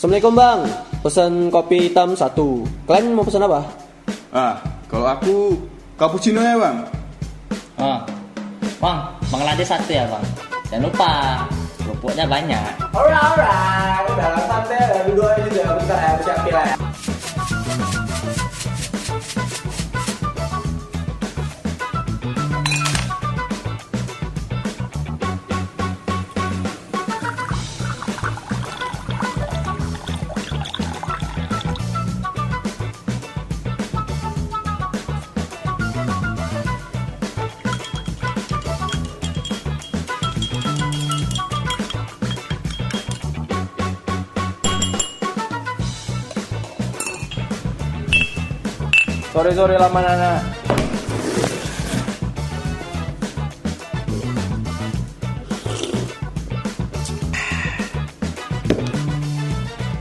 Assalamualaikum bang, pesan kopi hitam satu. Kalian mau pesan apa? Ah, kalau aku cappuccino ya bang. Oh. Bang, Bang Lade satu ya bang. Jangan lupa, kerupuknya banyak. Alright, alright. Udah santai, dua juga. Bentar ya, siapin lah. Sore sore lama nana.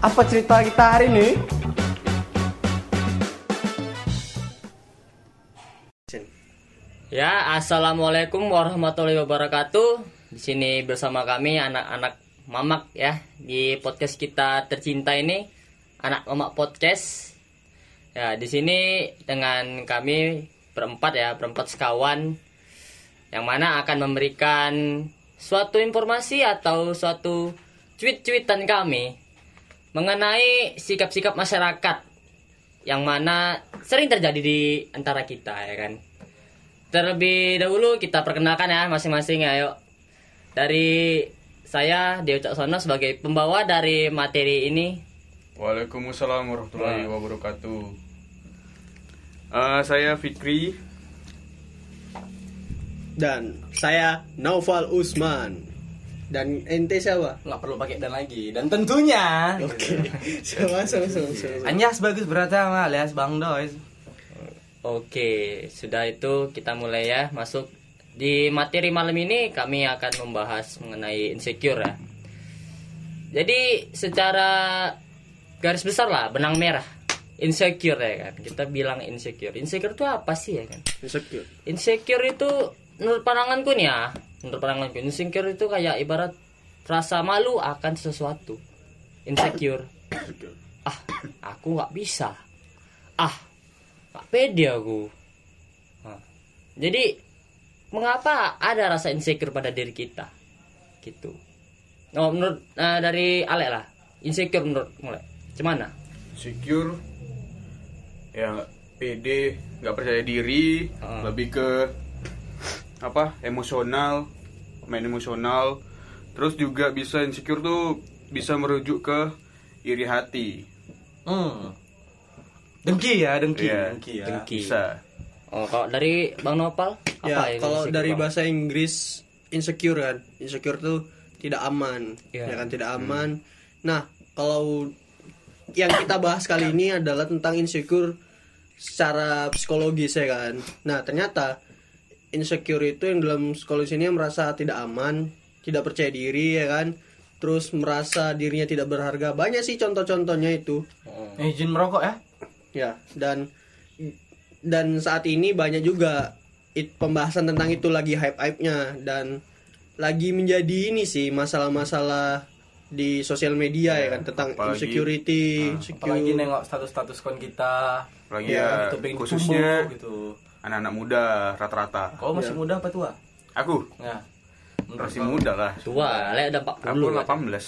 Apa cerita kita hari ini? Ya, assalamualaikum warahmatullahi wabarakatuh. Di sini bersama kami anak-anak mamak ya di podcast kita tercinta ini, anak mamak podcast. Ya, di sini dengan kami berempat ya, berempat sekawan yang mana akan memberikan suatu informasi atau suatu tweet-tweetan kami mengenai sikap-sikap masyarakat yang mana sering terjadi di antara kita ya kan. Terlebih dahulu kita perkenalkan ya masing-masing ya, ayo. Dari saya Dewi Caksono sebagai pembawa dari materi ini. Waalaikumsalam warahmatullahi wabarakatuh. Eh, saya Fikri. Dan saya Naufal Usman. Dan ente siapa? nggak perlu pakai dan lagi dan tentunya Oke. Sama sama sama sama. Anyas bagus alias Bang Dois Oke, sudah itu kita mulai ya masuk di materi malam ini kami akan membahas mengenai insecure ya. Jadi secara garis besar lah benang merah insecure ya kan. Kita bilang insecure. Insecure itu apa sih ya kan? Insecure. Insecure itu menurut pandanganku nih ya, menurut pandanganku insecure itu kayak ibarat rasa malu akan sesuatu. Insecure. Ah, aku nggak bisa. Ah, nggak pede aku. Nah, jadi mengapa ada rasa insecure pada diri kita? Gitu. Oh, menurut eh, dari Ale lah, insecure menurut mulai. Gimana? Secure. Ya pede, nggak percaya diri, Ah. lebih ke apa? Emosional, main emosional. Terus juga bisa insecure tuh bisa merujuk ke iri hati. hmm. dengki ya dengki Iya, dengki ya dengki. Bisa. Oh, kalau dari Bang Nopal apa Ya, yang kalau insecure, dari Bang? bahasa Inggris insecure kan. Insecure tuh tidak aman. Iya. Ya kan tidak aman. Nah, kalau yang kita bahas kali ini adalah tentang insecure secara psikologis ya kan. Nah, ternyata insecure itu yang dalam psikologis ini merasa tidak aman, tidak percaya diri ya kan. Terus merasa dirinya tidak berharga. Banyak sih contoh-contohnya itu. eh, izin merokok ya Ya, dan dan saat ini banyak juga it, pembahasan tentang itu lagi hype-hype-nya dan lagi menjadi ini sih masalah-masalah di sosial media ya, kan tentang apalagi- insecurity, apalagi insecure. nengok status-status kon kita Lagi Iya, ya, gitu pengen khususnya gitu anak-anak muda rata-rata. kau masih muda apa tua Aku nah masih muda lah. Tua, Ale ada 40 Aku kan? 18.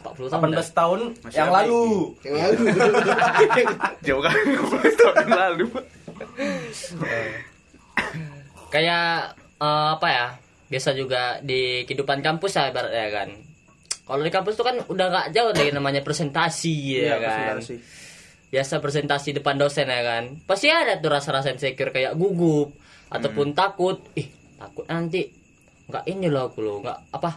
40 tahun. 18 tahun Masih yang lalu Yang lalu. Jauh kan 18 tahun yang lalu. kayak eh, apa ya biasa juga di kehidupan kampus ya ibaratnya kan kalau di kampus tuh kan udah gak jauh dari namanya presentasi ya Iya, kan? presentasi. biasa presentasi depan dosen ya kan? Pasti ada tuh rasa-rasa insecure kayak gugup ataupun takut. Ih takut nanti. Nggak ini loh aku loh nggak apa?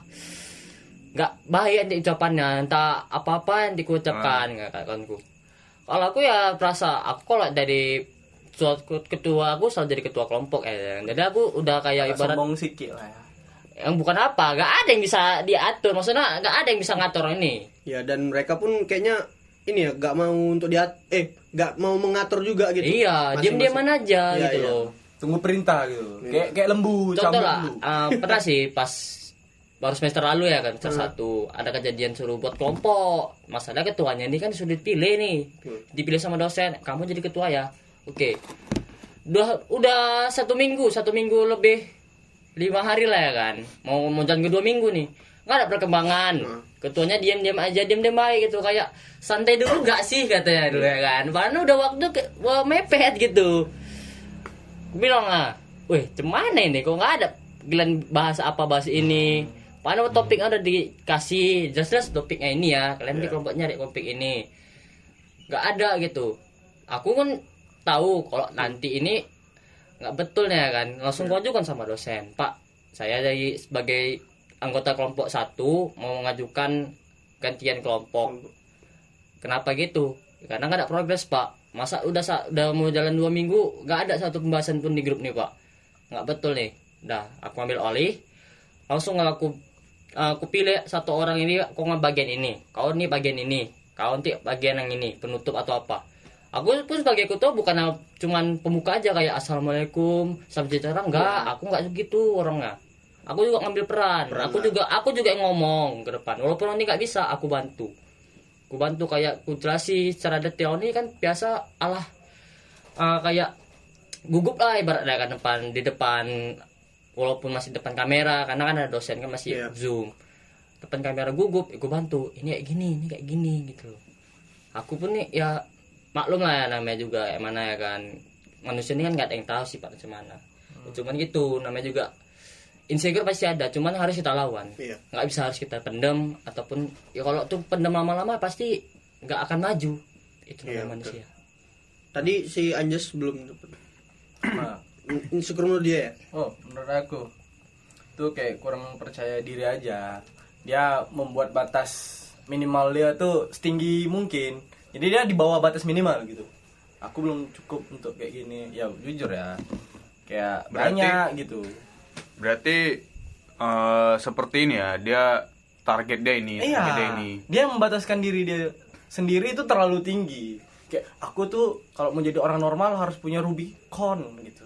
Nggak baik nanti ucapannya entah apa apa yang dikucapkan kayak kanku kalau aku ya perasa aku kalau dari ketua aku selalu jadi ketua kelompok ya jadi aku udah kayak ibarat sombong sikit lah ya yang bukan apa nggak ada yang bisa diatur. Maksudnya nggak ada yang bisa ngatur ini. Ya dan mereka pun kayaknya ini ya gak mau untuk diat eh gak mau mengatur juga gitu. iya diam diaman aja Iya, gitu iya. loh. Tunggu perintah gitu. Kayak kayak lembu contoh lah lembu. eh, pernah sih pas baru semester lalu ya kan semester satu ada kejadian suruh buat kelompok. Masalah ketuanya ini kan sudah dipilih nih. Dipilih sama dosen kamu jadi ketua ya. Oke. Udah udah satu minggu satu minggu lebih lima hari lah ya kan. Mau mau jalan ke dua minggu nih. Nggak ada perkembangan. Ketuanya diam diam aja diam diam baik gitu. Kayak santai dulu nggak sih katanya dulu ya kan. Padahal udah waktu ke, wah, mepet gitu. Gua bilang ah wih cemana ini? Kok nggak ada giliran bahas apa bahas ini? Padahal topik ada dikasih. Jelas-jelas topiknya ini ya. Kalian di kelompok nyari topik ini. Nggak ada gitu. Aku kan tahu kalau nanti ini nggak betul ya kan. Langsung ajukan sama dosen. Pak saya dari sebagai anggota kelompok satu mau mengajukan gantian kelompok. Kenapa gitu? Karena nggak ada progres pak. Masa udah udah mau jalan dua minggu nggak ada satu pembahasan pun di grup nih pak. Nggak betul nih. Dah aku ambil alih. Langsung aku aku pilih satu orang ini kau nggak bagian ini? Kau nih bagian ini. Kau nanti bagian yang ini penutup atau apa aku pun sebagai ketua bukan cuman pemuka aja kayak assalamualaikum salam sejahtera. Enggak aku nggak segitu orangnya. Aku juga ngambil peran, aku juga aku juga yang ngomong ke depan. Walaupun nanti nggak bisa aku bantu. Aku bantu kayak aku jelasi secara detail. Ini kan biasa alah eh, kayak gugup lah ibaratnya kan depan di depan walaupun masih depan kamera karena kan ada dosen kan masih Iya. zoom. Depan kamera gugup aku bantu ini kayak gini ini kayak gini gitu. Aku pun nih ya maklum lah ya namanya juga yang mana ya kan. Manusia ini kan nggak ada yang tahu sih pak mana. Cuman gitu namanya juga insecure pasti ada cuman harus kita lawan. Iya. nggak bisa harus kita pendem ataupun ya kalau tuh pendem lama-lama pasti nggak akan maju. Itu namanya Iya, betul. manusia. Tadi si Anjas belum. Nah, Insecure menurut dia ya? oh menurut aku tuh kayak kurang percaya diri aja. Dia membuat batas minimal dia tuh setinggi mungkin jadi dia di bawah batas minimal gitu. Aku belum cukup untuk kayak gini. Ya jujur ya. Kayak Berarti- banyak gitu. Berarti eh, seperti ini ya, dia target dia ini, iya. target dia ini. dia membataskan diri dia sendiri itu terlalu tinggi. Kayak aku tuh kalau mau jadi orang normal harus punya Rubicon gitu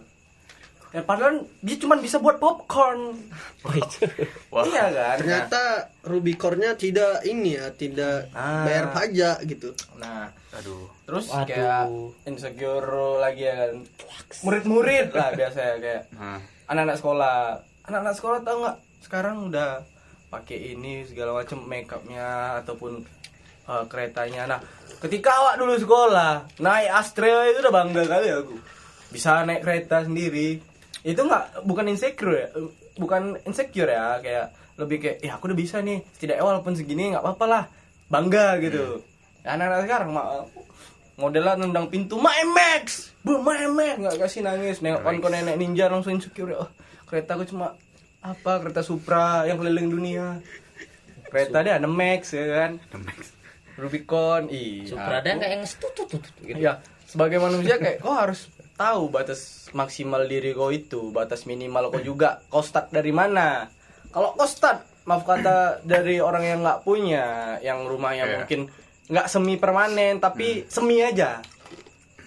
ya padahal dia cuma bisa buat popcorn Wah. iya kan Ternyata Rubicornya tidak ini ya, tidak Ah. bayar pajak gitu. nah Aduh. terus Waduh. kayak insecure lagi ya kan murid-murid lah biasanya kayak Nah, anak-anak sekolah anak-anak sekolah tau nggak sekarang udah pakai ini segala macam make upnya ataupun uh, keretanya nah ketika awak dulu sekolah naik Astrea itu udah bangga kali aku bisa naik kereta sendiri itu nggak bukan insecure ya bukan insecure ya kayak lebih kayak ya aku udah bisa nih setidaknya walaupun segini nggak apa-apa lah bangga gitu. Anak-anak sekarang modelnya nendang pintu my max bu my max. Nggak kasih nangis nengok kon kon nenek ninja langsung insecure oh kereta aku cuma apa kereta Supra yang keliling dunia. Kereta dia ada max ya kan? Rubicon iya. Supra dan kayak yang setutut gitu. Iya, sebagai manusia kayak kau harus tahu batas maksimal diri kau itu, batas minimal kau juga. Kau start dari mana? Kalau kau start, maaf kata dari orang yang nggak punya, yang rumahnya Iya. mungkin nggak semi permanen tapi semi aja,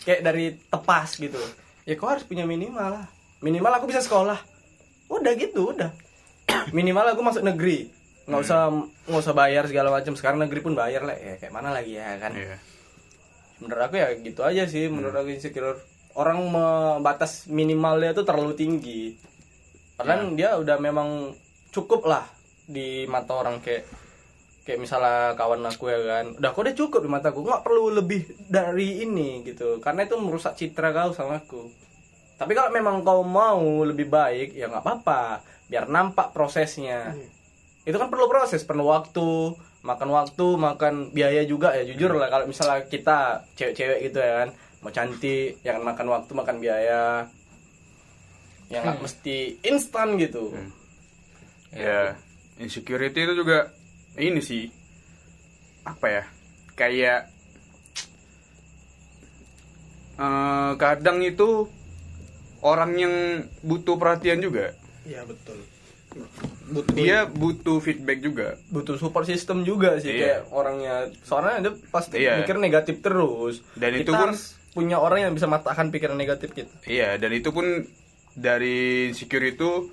kayak dari tepas gitu. Ya kau harus punya minimal lah. Minimal aku bisa sekolah. Udah gitu, udah. Minimal aku masuk negeri. Nggak usah nggak usah bayar segala macam. Sekarang negeri pun bayar lah. Ya kayak mana lagi ya kan? iya. menurut aku ya gitu aja sih menurut aku insecure orang membatas minimalnya tuh terlalu tinggi. Padahal dia udah memang cukup lah di mata orang kayak kayak misalnya kawan aku ya kan. Udah aku udah cukup di mataku nggak perlu lebih dari ini gitu. Karena itu merusak citra kau sama aku. Tapi kalau memang kau mau lebih baik ya nggak apa-apa. Biar nampak prosesnya. Itu kan perlu proses perlu waktu. Makan waktu makan biaya juga ya jujur lah. Kalau misalnya kita cewek-cewek gitu ya kan mau cantik yang makan waktu makan biaya yang nggak mesti instan gitu Ya, insecurity itu juga ini sih apa ya? Kayak eh, kadang itu orang yang butuh perhatian juga. Iya betul. Butuh Dia butuh feedback juga. butuh support system juga sih Iya. kayak orangnya soalnya dia pasti Iya. mikir negatif terus Dan Kita itu pun- harus punya orang yang bisa matahkan pikiran negatif kita Iya, dan itu pun dari insecure itu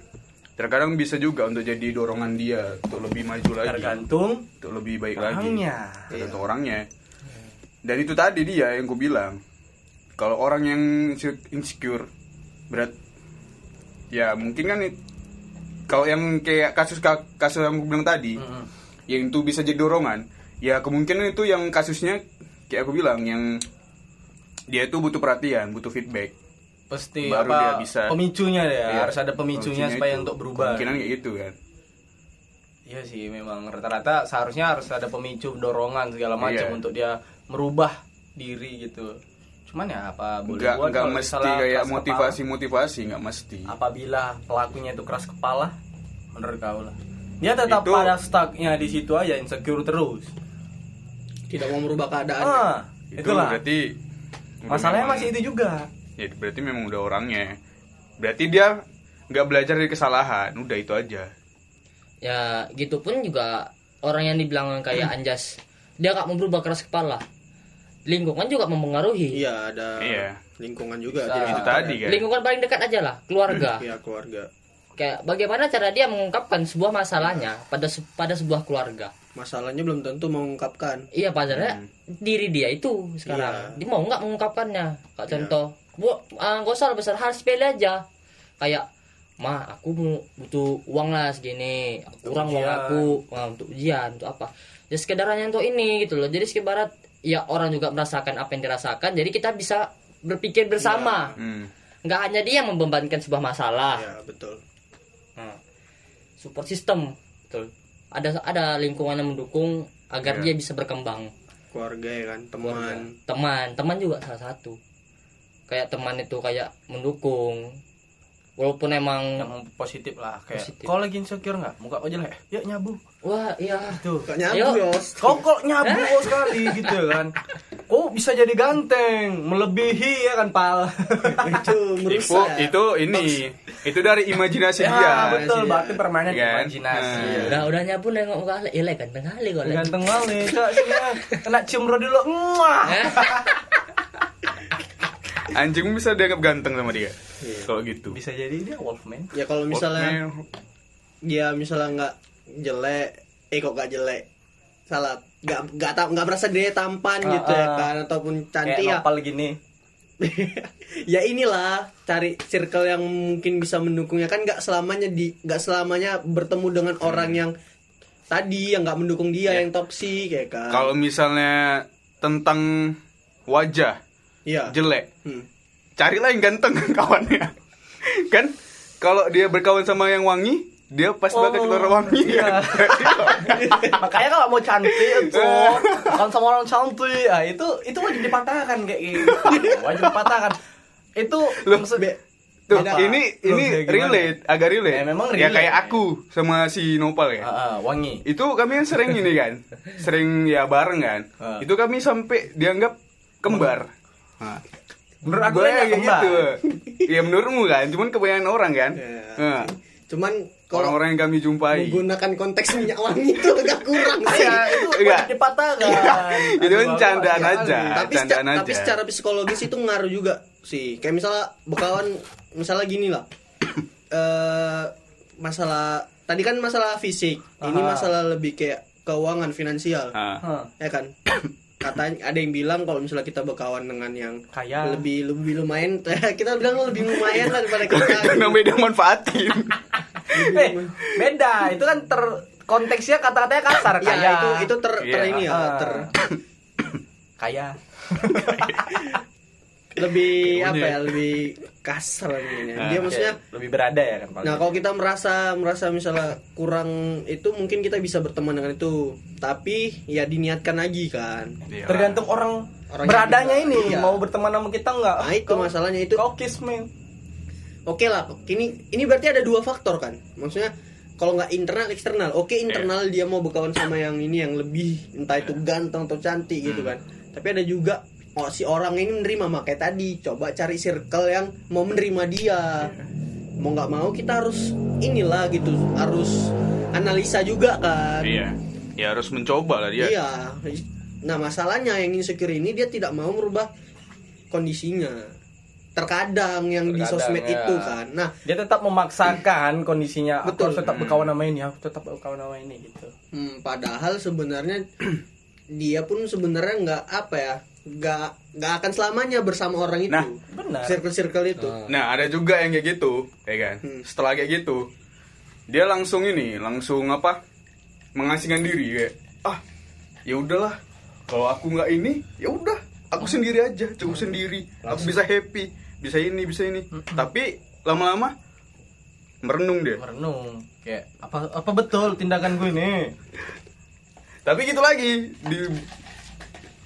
terkadang bisa juga untuk jadi dorongan dia untuk lebih maju lagi. Tergantung untuk lebih baik orangnya. Lagi tergantung orangnya. Dan itu tadi dia yang gue bilang kalau orang yang inse- insecure berat ya mungkin kan kalau yang kayak kasus kasus yang gue bilang tadi Mm-mm. yang itu bisa jadi dorongan ya kemungkinan itu yang kasusnya kayak aku bilang yang dia itu butuh perhatian butuh feedback pasti Baru apa dia bisa. pemicunya ya Iya, harus ada pemicunya, supaya itu. untuk berubah kemungkinan kayak gitu kan Iya sih memang rata-rata seharusnya harus ada pemicu dorongan segala macam Iya. untuk dia merubah diri gitu. Cuman ya apa boleh nggak buat nggak mesti misalnya kayak keras motivasi motivasi nggak mesti apabila pelakunya itu keras kepala menurut kau lah. Dia tetap Itu- pada stucknya di situ aja insecure terus. tidak mau merubah keadaan Ah, itu itulah. berarti Masalahnya memang- masih itu juga. ya berarti memang udah orangnya. Berarti dia nggak belajar dari kesalahan. Udah itu aja. Ya gitu pun juga orang yang dibilang kayak anjas dia gak mau berubah keras kepala. Lingkungan juga mempengaruhi. Iya ada Iya. lingkungan juga Bisa. tidak itu tadi kan? Lingkungan paling dekat aja lah keluarga. Iya, keluarga. Kayak bagaimana cara dia mengungkapkan sebuah masalahnya pada se- pada sebuah keluarga masalahnya belum tentu mengungkapkan. Iya padahal diri dia itu sekarang. Iya. dia mau nggak mengungkapkannya? Kayak contoh. Bu ah, nggak usah besar hal sepele aja. Kayak ma aku mau butuh uang lah segini. Kurang uang aku. Wah, untuk ujian untuk apa? Ya sekedar hanya untuk ini gitu loh. Jadi sekedar ya orang juga merasakan apa yang dirasakan. Jadi kita bisa berpikir bersama. Hmm. nggak hanya dia yang membebankan sebuah masalah. Ya betul. Nah, support system. Betul ada ada lingkungan yang mendukung agar Iya. dia bisa berkembang keluarga ya kan teman teman teman juga salah satu kayak teman itu kayak mendukung walaupun emang Yang positif lah kayak Positif. kau lagi insecure nggak? Muka kau jelek. Yuk nyabu. wah iya Tuh. kok Ayo. nyabu yos Kau kok nyabu sekali gitu kan. Kau bisa jadi ganteng, melebihi ya kan, Pal. itu itu merusak itu ini itu dari imajinasi ya, dia betul, Iya. berarti permainan Kan? imajinasi. Nah. udah udah nyapu nengok muka Ale ile ganteng kali kok. Ganteng kali. Sini ya. Kena cium rodi dulu. Muah. anjing bisa dianggap ganteng sama dia kalau gitu Bisa jadi dia wolfman. ya kalau misalnya Walkman, dia misalnya nggak jelek eh kok nggak jelek salah nggak nggak tam- nggak merasa dia tampan Ah, gitu ya ah. kan ataupun Kayak cantik ya nopal gini. ya inilah cari circle yang mungkin bisa mendukungnya kan nggak selamanya di nggak selamanya bertemu dengan orang yang tadi yang nggak mendukung dia Ya. yang toksik ya kan kalau misalnya tentang wajah iya jelek Hmm. carilah yang ganteng kawannya kan kalau dia berkawan sama yang wangi dia pas Oh, bakal keluar wangi iya. kan? Makanya kalau mau cantik itu kan sama orang cantik, ah itu itu wajib dipatahkan kayak gitu. Wajib dipatahkan. Itu Loh, maksud be- Tuh, Beda. ini Loh, ini relate, agak relate. Ya, memang Ya relate. kayak aku sama si Nopal ya. Ah, ah, wangi. Itu kami yang sering ini kan, sering ya bareng kan. Ah. Itu kami sampai dianggap kembar. Nah, Menurut aku gue kan kembar. gitu. Ya menurutmu kan, cuman kebanyakan orang kan. Ya. Nah, cuman kalau orang-orang yang kami jumpai. menggunakan konteks minyak wangi itu agak kurang sih Ya, itu Enggak. dipatahkan. Itu kan candaan aja. tapi, candaan seca- tapi aja. secara psikologis itu ngaruh juga sih kayak misalnya bekawan misalnya gini lah eh masalah tadi kan masalah fisik ini Aha. masalah lebih kayak keuangan finansial Ah. Hah, ya kan katanya ada yang bilang kalau misalnya kita berkawan dengan yang Kaya. lebih lebih lumayan kita bilang lebih lumayan lah daripada kita Itu namanya dia manfaatin. Eh, beda. Itu kan ter konteksnya kata-katanya kasar ya kaya. itu itu ter, ter Iya. ini ya Ah. ter kaya. lebih apa ya lebih kasar ini Nah, dia maksudnya lebih berada ya kan? Nah, kalau kita merasa merasa misalnya kurang itu mungkin kita bisa berteman dengan itu. Tapi ya diniatkan lagi kan. Iya. tergantung orang Orangnya beradanya ini Iya. mau berteman sama kita nggak Nah, itu masalahnya itu. kau kiss me Oke lah, ini ini berarti ada dua faktor kan. Maksudnya kalau nggak internal eksternal. Oke internal dia mau berkawan sama yang ini yang lebih entah itu ganteng atau cantik gitu kan. Tapi ada juga oh, si orang ini menerima makanya tadi coba cari circle yang mau menerima dia. Mau nggak mau kita harus inilah gitu, harus analisa juga kan. Iya. Ya harus mencoba lah dia. Iya. Nah masalahnya yang insecure ini dia tidak mau merubah kondisinya. terkadang yang di Terkadang, sosmed ya. itu kan nah dia tetap memaksakan kondisinya aku Betul. harus tetap berkawan sama ini aku tetap berkawan sama ini gitu hmm, padahal sebenarnya dia pun sebenarnya nggak apa ya nggak nggak akan selamanya bersama orang itu Nah, benar. circle circle itu Nah, ada juga yang kayak gitu, ya kan. Hmm. Setelah kayak gitu, dia langsung ini, langsung apa? Mengasingkan diri kayak, ah, ya udahlah. Kalau aku nggak ini, ya udah, aku sendiri aja, cukup sendiri. Aku bisa happy, bisa ini, bisa ini. Tapi lama-lama merenung dia. merenung kayak apa apa betul tindakan gue ini Tapi gitu lagi, di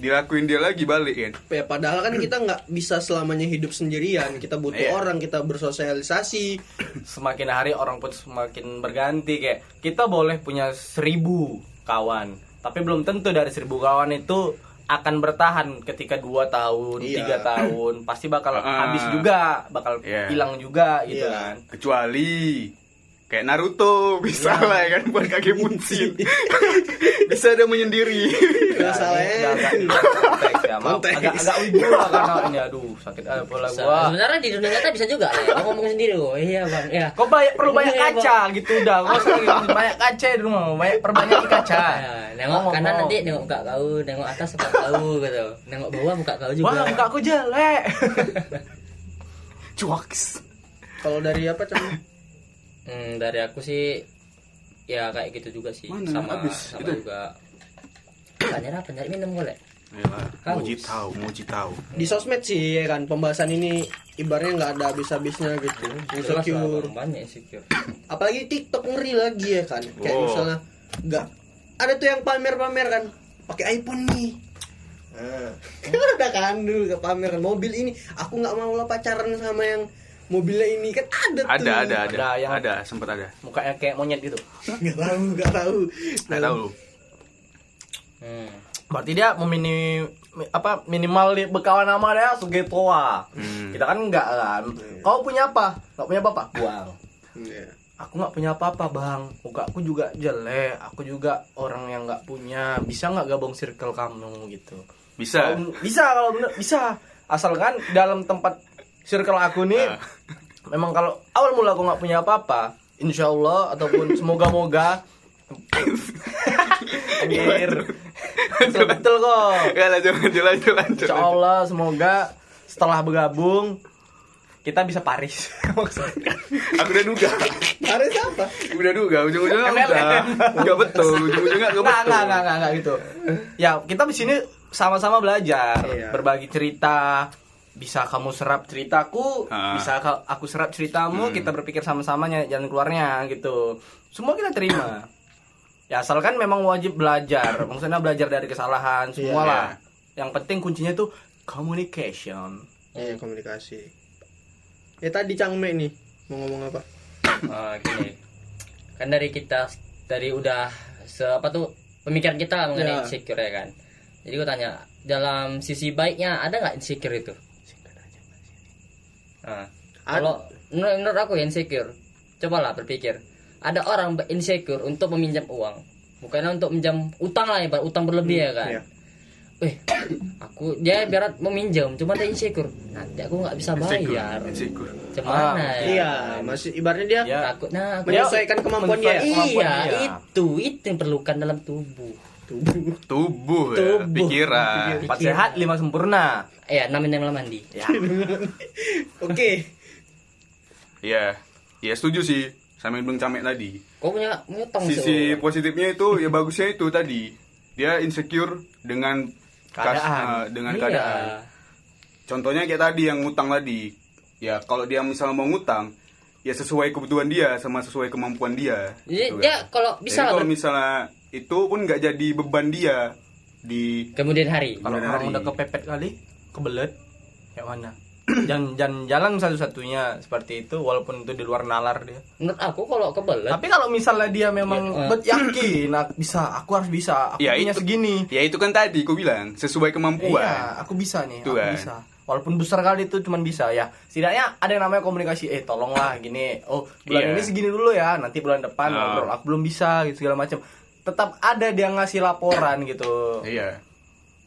dilakuin dia lagi balik kan. ya padahal kan kita nggak bisa selamanya hidup sendirian kita butuh Iya. orang kita bersosialisasi semakin hari orang pun semakin berganti kayak kita boleh punya seribu kawan tapi belum tentu dari seribu kawan itu akan bertahan ketika dua tahun Iya. tiga tahun pasti bakal Ah. habis juga bakal Iya. hilang juga gitu Iya. kan Kecuali kayak Naruto bisa Ya. lah ya kan buat kaki buncit. bisa ada menyendiri. ya maaf Konteks. agak agak wibu lah karena ini aduh sakit apa pula Se- gua Sebenarnya di dunia nyata bisa juga ya. Lo ngomong sendiri kok. Iya bang. Iya. Kau banyak perlu banyak Iya, kaca gitu udah. Kau sering banyak kaca di rumah, banyak perbanyak kaca. Ya, nengok kanan nanti nengok muka kau, nengok atas muka kau gitu. Nengok bawah muka kau juga. Wah, muka aku jelek. Cuaks. kalau dari apa Cang? Hmm, dari aku sih ya kayak gitu juga sih. Mana? Sama Habis, sama itu. juga. Tanya apa? Nyari minum boleh? Ayolah, muji tahu, muji tahu. di sosmed sih ya kan pembahasan ini ibaratnya nggak ada habis-habisnya gitu insecure Bang. banyak insecure. apalagi TikTok ngeri lagi ya kan kayak Oh. misalnya nggak ada tuh yang pamer-pamer kan pakai iPhone nih nah, ada kan dulu ke pamer kan mobil ini aku nggak mau lah pacaran sama yang mobilnya ini kan ada tuh Ada, ada, ada, Ada yang- ada, sempat ada. Mukanya kayak monyet gitu. nggak tahu nggak tahu Nggak tahu. Hmm. Berarti dia memini mi- apa minimal di berkawan sama dia tua. Hmm. Kita kan enggak kan. Kau punya apa? Enggak punya apa-apa? Buang. Iya. Aku nggak punya apa-apa bang. Muka aku juga jelek. Aku juga orang yang nggak punya. Bisa nggak gabung circle kamu gitu? Bisa. Kalau- bisa kalau bener bisa. Asalkan dalam tempat circle aku nih, Ah. memang kalau awal mula aku nggak punya apa-apa, insya Allah ataupun semoga-moga. Anjir. betul, betul kok. Ya lanjut, lanjut, lanjut, lanjut. Insya Allah semoga setelah bergabung kita bisa Paris. Maksudnya. Aku udah duga. Ada siapa Udah duga, ujung-ujungnya udah. Enggak betul, ujung-ujungnya enggak Nggak, betul. nggak, nggak, nggak, nggak gitu. Ya, kita di sini sama-sama belajar, Iya. berbagi cerita. Bisa kamu serap ceritaku, Ah. bisa aku serap ceritamu, Hmm. kita berpikir sama-sama jalan keluarnya gitu. Semua kita terima. Ya asalkan memang wajib belajar, maksudnya belajar dari kesalahan semua Iya. lah. Yang penting kuncinya tuh communication. Iya komunikasi. Ya tadi Cangme nih mau ngomong apa? Oh, gini. Kan dari kita dari udah se apa tuh pemikiran kita mengenai Ya. insecure ya kan. Jadi gue tanya, dalam sisi baiknya ada nggak insecure itu? Nah, kalau menurut, menurut aku ya insecure, cobalah berpikir. Ada orang insecure untuk meminjam uang, bukan untuk minjam utang lah ya, utang berlebih ya kan. iya. Eh, aku dia biar meminjam, cuma dia insecure. Nanti aku nggak bisa bayar. insecure. Cuman Ah, Iya, masih ibaratnya dia Ya. takut nah aku menyesuaikan kemampuan dia. kemampuan iya dia. itu itu yang perlukan dalam tubuh Tubuh. Tubuh, ya, Tubuh. pikiran. Empat sehat, lima sempurna. Ya enam yang mandi Ya. Oke. Iya. Iya setuju sih sama yang bilang Camek tadi. kau punya punya tong Sisi positifnya itu ya bagusnya itu tadi. Dia insecure dengan kas- Keadaan. eh, dengan Iya. keadaan. Contohnya kayak tadi yang ngutang tadi. Ya kalau dia misalnya mau ngutang, ya sesuai kebutuhan dia sama sesuai kemampuan dia. jadi gitu dia kan. kalau bisa kalau misalnya itu pun nggak jadi beban dia di kemudian hari Kalau orang udah kepepet kali, kebelet, kayak mana? jangan jangan jalan satu-satunya seperti itu walaupun itu di luar nalar dia. menurut aku kalau kebelet Tapi kalau misalnya dia memang Ya, bet- yakin aku bisa, aku harus bisa, aku Ya, punya itu- segini. Ya itu kan tadi aku bilang sesuai kemampuan. Iya, aku bisa nih, Itu aku kan. bisa. Walaupun besar kali itu cuman bisa ya. Setidaknya ada yang namanya komunikasi. Eh, tolonglah gini. Oh, bulan Iya. ini segini dulu ya. Nanti bulan depan Oh. ngobrol. Aku belum bisa gitu segala macam. Tetap ada dia ngasih laporan gitu. Iya.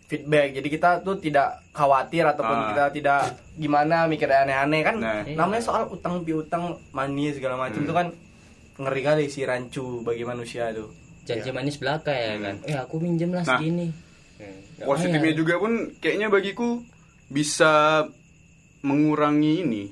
Feedback. Jadi kita tuh tidak khawatir ataupun Ah. kita tidak gimana mikir aneh-aneh. Kan Nah. namanya soal utang piutang money segala macam Hmm. itu kan ngeri kali si rancu bagi manusia tuh janji manis belaka ya kan. Eh aku minjem lah Nah. segini. Hmm, positifnya juga pun kayaknya bagiku bisa mengurangi ini.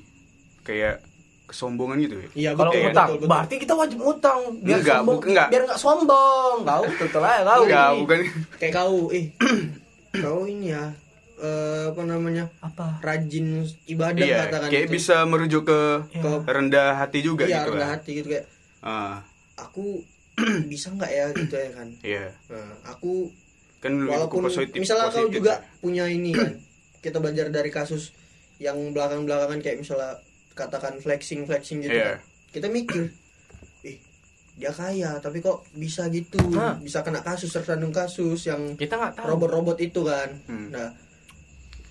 Kayak kesombongan gitu ya? Iya kalau betul, Kayak- utang betul, betul. berarti kita wajib utang biar Enggak, sombong. enggak. biar nggak sombong. Kau betul aja kau enggak ini. bukan. Kayak kau eh kau ini ya eh, apa namanya apa rajin ibadah iya katakan kayak gitu. bisa merujuk ke Ke rendah hati juga iya gitu rendah kan hati gitu kayak Ah, aku bisa nggak ya gitu ya kan iya nah, aku kan walaupun positif misalnya kau positif juga ya. punya ini kan kita belajar dari kasus yang belakang belakangan kayak misalnya katakan flexing flexing gitu Iya. kan. kita mikir dia kaya tapi kok bisa gitu? Nah. bisa kena kasus tersandung kasus yang kita nggak tahu. robot-robot itu kan. Hmm. nah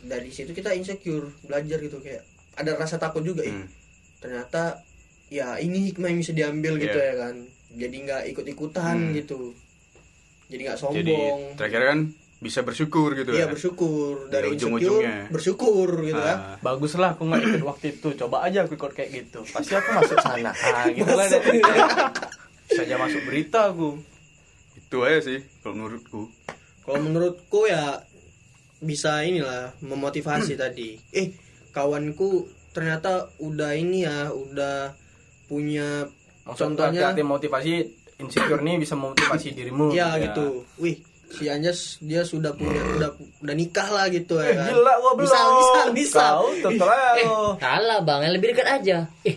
dari situ kita insecure belajar gitu kayak ada rasa takut juga ih Hmm. ternyata ya ini hikmah yang bisa diambil gitu Iya. ya kan. Jadi nggak ikut-ikutan Hmm. gitu. Jadi nggak jadi sombong. terakhir kan bisa bersyukur gitu iya ya. bersyukur. Dari ujung-ujungnya. insecure bersyukur gitu kan Ah, baguslah aku nggak ikut waktu itu. Coba aja aku ikut kayak gitu. Pasti aku masuk sana. Ah gitu lah deh. saja masuk berita aku itu aja sih kalau menurutku. Kalau menurutku ya bisa inilah memotivasi tadi. Eh kawanku ternyata udah ini ya udah punya Maksudnya contohnya. hati motivasi insecure nih bisa memotivasi dirimu. Ya gitu. Wih si Anjas dia sudah punya udah udah nikah lah gitu ya Eh, kan. gila gua belum. misal misal misal kau aja eh kalah bang. Yang lebih dekat aja. Eh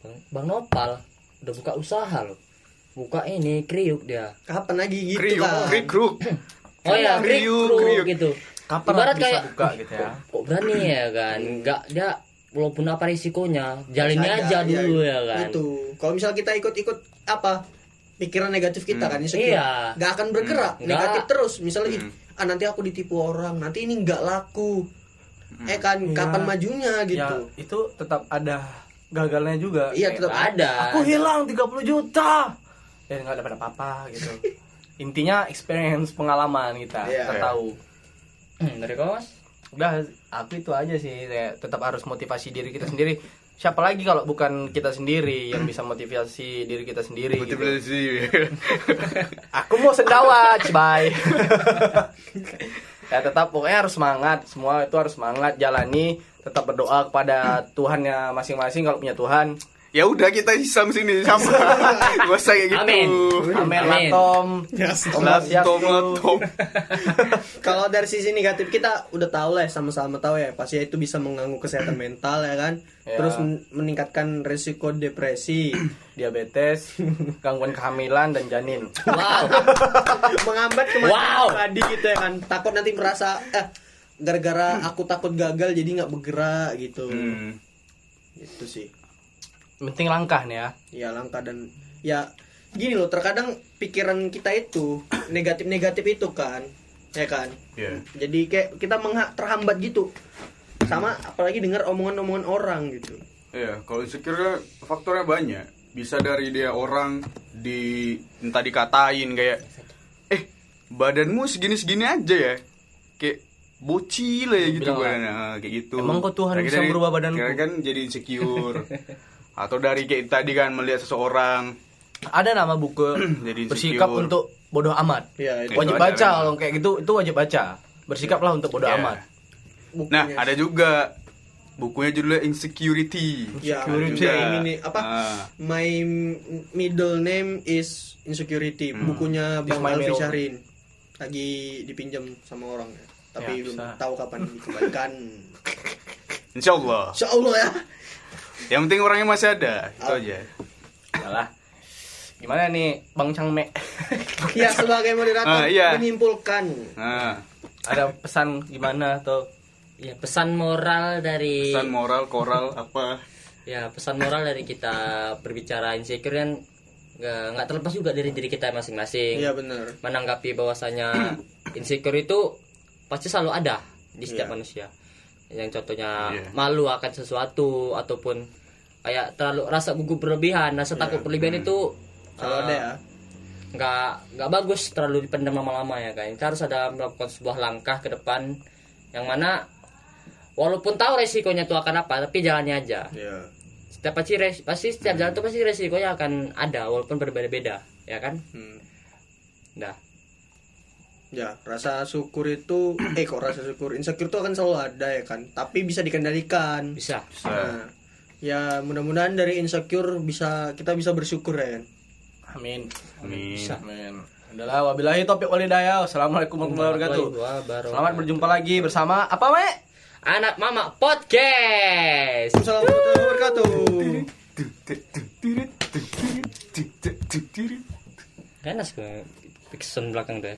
bang, bang Nopal udah buka usaha loh buka ini kriuk dia. Kapan lagi gitu kriuk kan kriuk kriuk. Oh ya Kriuk, kriuk, kriuk. gitu. kapan ibarat kayak buka gitu ya? kok berani ya kan? Nggak dia walaupun apa risikonya jalinnya Sadar, aja ya, dulu ya kan? Itu. Kalau misal kita ikut-ikut apa pikiran negatif kita kan insecure. Iya. nggak akan bergerak Hmm. negatif Nggak. terus misalnya Hmm. ah nanti aku ditipu orang nanti ini nggak laku. Eh kan? Iya. kapan majunya ya gitu itu tetap ada gagalnya juga. Iya tetap ada. Aku hilang 30 juta dan nggak dapat apa-apa gitu. Intinya experience pengalaman kita Iya. kita tahu. Hmm, dari kau mas? Udah aku itu aja sih kayak tetap harus motivasi diri kita sendiri. Siapa lagi kalau bukan kita sendiri yang bisa motivasi diri kita sendiri gitu. motivasi. Aku mau sendawa bye ya tetap pokoknya harus semangat. Semua itu harus semangat jalani tetap berdoa kepada Tuhannya masing-masing. Kalau punya Tuhan ya udah kita Islam sini sama gak usah kayak gitu. Amin. Amin latom Lah, tom, tom. kalau dari sisi negatif kita udah tahu lah ya, sama-sama tahu ya. Pasti itu bisa mengganggu kesehatan mental ya kan. Ya. terus men- meningkatkan risiko depresi diabetes gangguan kehamilan dan janin. Wow. Menghambat kematian Wow. tadi gitu ya kan. Takut nanti merasa eh gara-gara aku takut gagal jadi nggak bergerak gitu. Hmm. itu sih penting langkah nih ya ya langka dan ya gini loh terkadang pikiran kita itu negatif-negatif itu kan ya kan Iya. jadi kayak kita mengha- terhambat gitu sama apalagi dengar omongan-omongan orang gitu Iya, kalau insecure kan faktornya banyak. Bisa dari dia orang di entah dikatain kayak eh badanmu segini-segini aja ya. Kayak bocil ya gitu badannya Nah, kayak gitu. "Emang kok Tuhan Akhirnya bisa dari- merubah badanku?" kan jadi insecure. Atau dari kayak tadi kan melihat seseorang ada nama buku Jadi bersikap untuk bodoh amat ya itu Itu wajib ada baca kalau kayak gitu itu wajib baca bersikaplah untuk bodoh Iya. amat Nah, bukunya. ada juga bukunya judulnya Insecurity. ya Ada juga juga. ini nih apa Ah. my middle name is insecurity Hmm. bukunya bang Alfi Syahrin lagi dipinjam sama orang ya. tapi Ya, belum tahu kapan dikembalikan Insya Allah. Insya Allah ya Yang penting orangnya masih ada, itu Ah. aja. Salah. Gimana nih Bang Changme? ya sebagai moderator Ah, iya. menyimpulkan Nah, Ada pesan gimana atau ya pesan moral dari pesan moral, koral apa? ya pesan moral dari kita berbicara insecure kan nggak nggak terlepas juga dari diri kita masing-masing iya benar menanggapi bahwasanya insecure itu pasti selalu ada di setiap Iya. manusia yang contohnya Iya. malu akan sesuatu ataupun kayak terlalu rasa gugup berlebihan rasa takut berlebihan itu kalau eh, ada ya? nggak nggak bagus terlalu dipendam lama-lama ya kan kita harus ada melakukan sebuah langkah ke depan yang mana walaupun tahu resikonya itu akan apa tapi jalannya aja. Ya setiap pasti res- pasti setiap jalan itu pasti resikonya akan ada walaupun berbeda-beda ya kan? Hmm. dah Ya, rasa syukur itu eh kok rasa syukur insecure itu akan selalu ada ya kan, tapi bisa dikendalikan. bisa Nah, ya mudah-mudahan dari insecure bisa kita bisa bersyukur ya kan. Amin. Amin. Bisa. Amin. Adalah wabillahi taufiq walhidayah. Wassalamualaikum warahmatullahi wabarakatuh. Wabarakatuh. Selamat berjumpa lagi bersama apa, Me? anak mama podcast Assalamualaikum warahmatullahi wabarakatuh. Ganas gue Pixon belakang deh